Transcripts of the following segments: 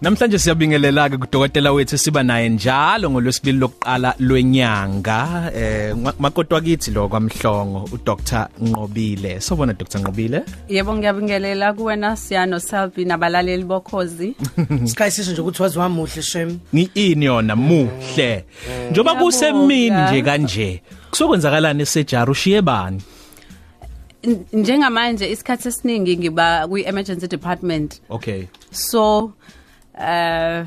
Namhlanje siyabingelela ke kudokotela wethu siba naye njalo ngolwesibili lokuqala lwenyanga. Eh makotwa kithi lo kwamhlongo uDr Nqobile sobona Dr Nqobile Yebo ngiyabingelela kuwena Siyano Selby nabalaleli bokhozi. Sikhayisisho nje ukuthi waziwa muhle shem. Ngiyini yona muhle. Njoba kusemini nje kanje kusokwenzakalani esejari ushiye bani? Njengamanje isikhathi esiningi ngiba kwi emergency department. Okay. So eh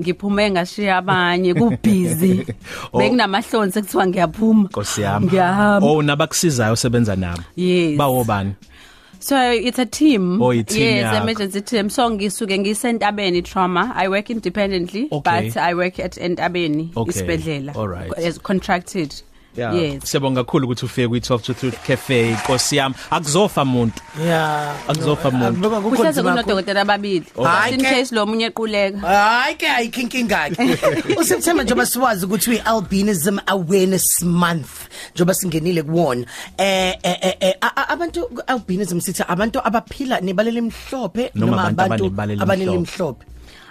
ngiphume ngashiya abanye kubhizi. Oh. bekunamahlonzi ekuthiwa ngiyaphuma. Nkosi yami. Ngiyahamba. Oh nabakusizayo osebenza nabo? Yes. Bawo bani? So it's a team. Oh, i-team yes yakho. emergency team. So ngisuke ngisentabeni trauma. I work independently Okay. but i work at entabeni Okay. isibedlela All right. as contracted. Yeah. yes Siyabonga kakhulu ukuthi ufike kwi 12 to 3 cafe Nkosi yami akuzofa umuntu yeah Akuzofa umuntu. Akubeka kuhleze kukhona kunodokotela ababili Hayi in ke. case lo munye equleka Hayi ke ayikhinkinga ke. uSeptember njoba siwazi ukuthi we albinism awareness month njoba singenile kuwona. Eh eh eh, eh a- a- abantu albinism sithi abantu abaphila nebalele emhlophe Noma abantu abanebala abanele elimhlophe. emhlophe.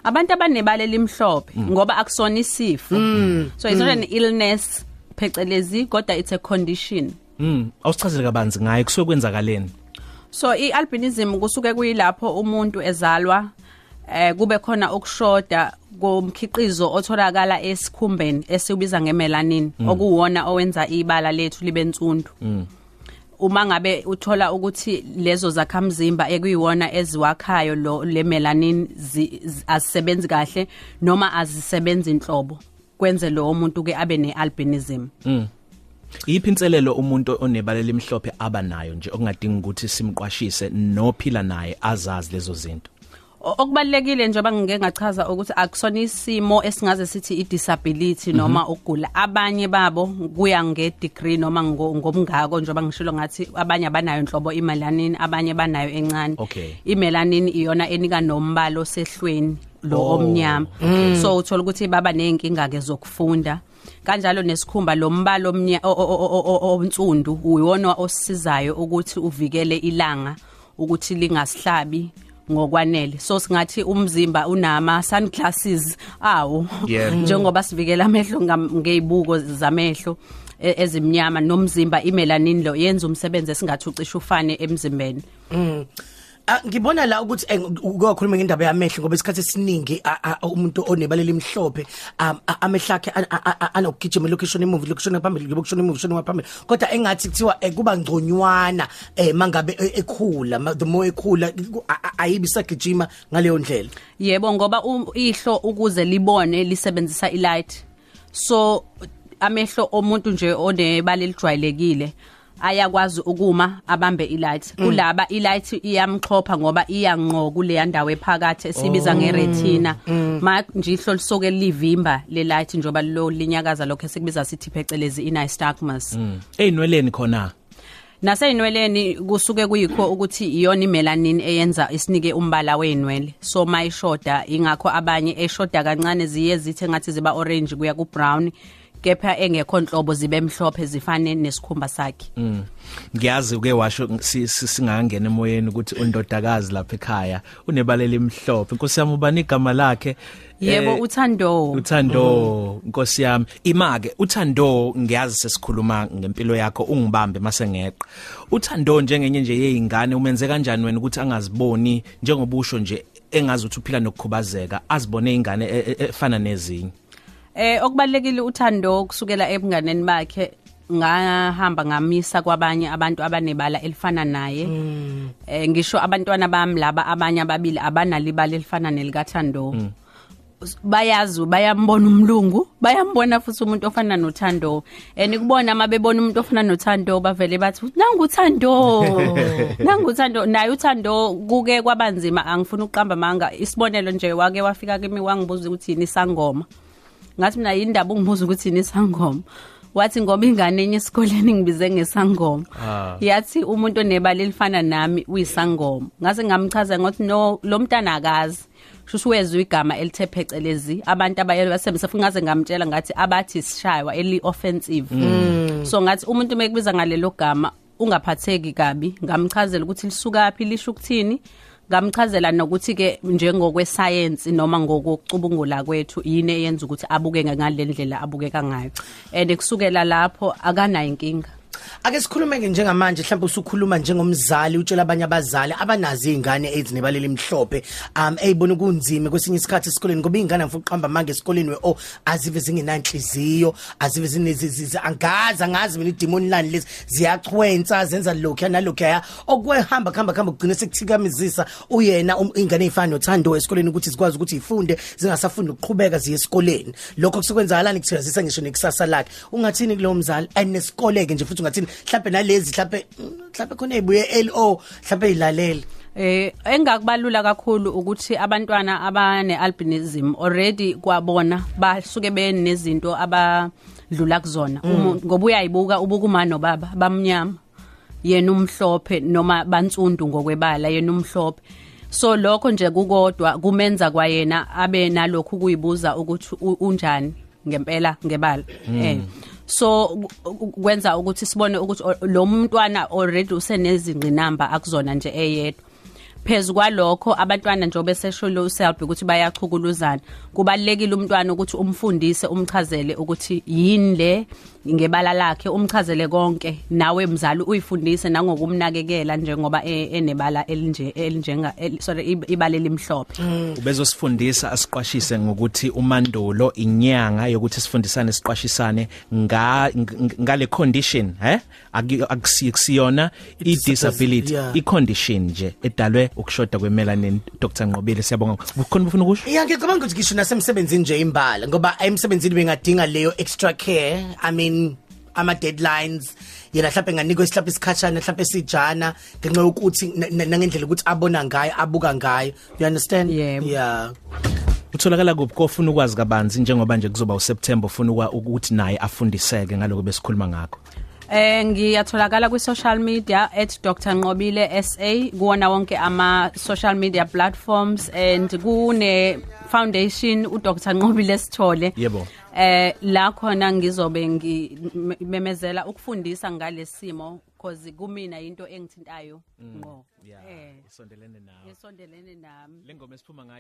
abantu abanebala elimhlophe ngoba akusona isifo so it's not an illness phecelezi kodwa it's a condition. Mm awusichazele kabanzi ngaye kusokwenzakaleni so ialbinism kusuke kuyilapho umuntu ezalwa eh kube khona ukushoda komkhiqizo otholakala esikhumbeni esibiza ngemelanin okuwona owenza ibala lethu libe nsundu. Uma ngabe uthola ukuthi lezo zakhamzimba ekuyiwona eziwakhayo lo le melanin zi- zi- azisebenzi kahle noma azisebenzi inhlobo kwenze lo muntu ke abe nealbinism? Yiphi inselelo umuntu onebala elimhlophe abanayo nje okungadingi ukuthi simqwashise nophila naye azazi lezo zinto? Okubalekile njengoba ngike ngachaza ukuthi akusona isimo esingaze sithi i disability noma ukugula. Abanye babo kuya nge degree noma ngo- ngomngako njengoba ngishilo ngathi abanye abanayo inhlobo imelanin abanye banayo encane. Imelanin iyona enika nombala osehlweni. Lo Oh, omnyama. So uthola ukuthi baba nenkinga ke zokufunda. Kanjalo nesikhumba lo mbala omnya o- o- o- o- o- onsundu uyiwona osisizayo ukuthi uvikele ilanga ukuthi lingasihlabi ngokwanele. So singathi umzimba unama sunglasses awo. Njengoba sivikela amehlo ngezibuko zamehlo e- ezimnyama nomzimba imelanin lo yenza umsebenzi esingathi ucisha ufane emzimbeni. Ah ngibona la ukuthi eh, ukukhuluma ngendaba yamehlo ngoba isikhathi esiningi a- a- umuntu onebalele emhlophe um, a- amehlo akhe an- a- a- anokugijima location emuvi location phambili location emuvi location phambili kodwa engathi kuthiwa eh, kuba ngconywana eh mangabe eh, ekhula ma- the more ekhula ku- a- a- ayibi sagijima ngaleyo ndlela. Yebo ngoba um- ihlo ukuze libone lisebenzisa ilight. So amehlo omuntu nje onebala elijwayelekile ayakwazi ukuma abambe ilight. Kulaba ilight iyamxhopha ngoba iyanqo kule ndawo ephakathi esibiza ngeretina. Manje ihlo lisoke livimba le light njoba lo linyakaza lokho esikubiza sithi phecelezi inystagmus. Einweleni khona? Naseyinweleni kusuke kuyikho ukuthi iyona imelanin eyenza isinike umbala wenwele so mayishoda ingakho abanye eshoda kancane ziye zithe ngathi ziba orange kuya ku brown kepha engekho inhlobo zibe emhlophe zifane nesikhumba sakhe. Ngiyazi uke washo si- si- singangena emoyeni ukuthi undodakazi lapha ekhaya unebala elimhlophe inkosi yami ubani igama lakhe? Yebo Eh, uthando. uthando nkosi yami. Imake uthando ngiyazi sesikhuluma ngempilo yakho ungibambe mase ngeqa uthando njengenye nje yezingane umenze kanjani wena ukuthi angaziboni? Njengoba usho nje engazi ukuthi uphila nokukhubazeka azibone izingane e- e- efana nezinye? Eh okubalekile uthando kusukela ebunganeni bakhe ngahamba ngamisa kwabanye abantu abanebala elifana naye. Eh ngisho abantwana bami laba abanye ababili abanalibala elifana nelikathando. Bayazi bayambona umlungu bayambona futhi umuntu ofana nothando. And kubona mabebona umuntu ofana nothando bavele bathi nangu uthando nangu uthando naye uthando kuke kwabanzima angifuni ukuqamba manga. Isibonelo nje wake wafika kimi wangibuza ukuthi yini sangoma ngathi mina yindaba ungibuza ukuthi yini isangoma wathi ngoba ingane enye esikoleni ngibize ngesangoma. Ah. yathi umuntu onebala elifana nami uyisangoma. Ngase ngamchaza ngokuthi no lo mntana akazi. Shuthi wezwe igama elithe phecelezi. Abantu abayele basebenzisa futhi ngaze ngamtshela ngathi abathi sishaywa eli offensive so ngathi umuntu mekubiza ngalelo gama ungaphatheki kabi. Ngamchazela ukuthi lisuka phi lisho ukuthini? Ngamchazela nokuthi ke njengokwesayensi noma ngokucubungula kwethu yini eyenza ukuthi abuke ngalendlela abukeka ngayo. And kusukela lapho akanayo inkinga. Ake sikhulume ke njengamanje mhlawumbe usukhuluma njengomzali utshela abanye abazali abanazo izingane ezinebaleli emhlophe um eyibona kunzima kwesinye isikhathi esikoleni ngoba izingane mfuqa qhamba manje esikoleni we oh azive zingenanhliziyo azive zinezizizi angazi angazi mina idemon land lezi ziyachwenza zenza lokho nalokho ya okwehamba khamba khamba kugcina sekuthikamizisa uyena um- ingane ezifana nothando esikoleni ukuthi zikwazi ukuthi ifunde zingasafunda ukuqhubeka ziye esikoleni. Lokho kusukwenzakalani? Kuthazisa ngisho nekusasa lakhe. Ungathini kulowo mzali? Anesikole ke nje futhi ungathini mhlawumbe nalezi mhlawumbe mhlawumbe khona ezibuye LO mhlawumbe ilalele Eh engakubalula kakhulu ukuthi abantwana abane albinism already kwabona basuke benezinto abadlula kuzona. Uma- ngoba uyayibuka ubuka uma nobaba bamnyama yena umhlophe noma bansundu ngokwebala yena umhlophe. So lokho nje kukodwa kumenza kwayena abe nalokhu kuyibuza ukuthi unjani ngempela ngebala. Eh so ku- ku- kwenza ukuthi sibone ukuthi o- lo mntwana already usenezingqinamba akuzona nje eyedwa. Phezu kwalokho abantwana njengoba esesholo uselb ukuthi bayachukuluzana. Kubalekile umntwana ukuthi umfundise umchazele ukuthi yini le ngebala lakhe umchazele konke nawe mzali uyifundise nangokumnakekela njengoba e- enebala elinje elinjenga el- sorry ib- ibala elimhlophe. Ubezosifundisa asiqwashise ngokuthi umandulo inyanga yokuthi sifundisane siqwashisane nga ng- ngale condition eh Aki- akusiyona i disability yeah. i condition nje edalwe ukushoda kwemelanin Dr. Nqobile siyabonga. Ukhona ufuna ukusho? Yeah ngicabanga ukuthi ngisho nasemsebenzini nje imbala ngoba emsebenzini bengadinga leyo extra care I mean ama deadlines yena mhlawumbe nganikwe mhlawumbe isikhashana mhlawumbe sijana ngenxa yokuthi na- na- nangendlela ukuthi abona ngayo abuka ngayo. You understand? Yebo. yeah. Utholakala kuphi kofuna ukwazi kabanzi njengoba nje kuzoba uSeptember ufuna ukwa- ukuthi naye afundiseke ngaloko besikhuluma ngakho? Eh ngiyatholakala kwi social media @drnqobile SA kuona wonke ama social media platforms and kune foundation uDr Nqobile Sithole. Yebo. eh la khona ngizobe ngimemezela ukufundisa ngalesimo because kumina into engithintayo. Ngqo. eh. isondelene nawe esondelene nami. Lengoma esiphuma ngayo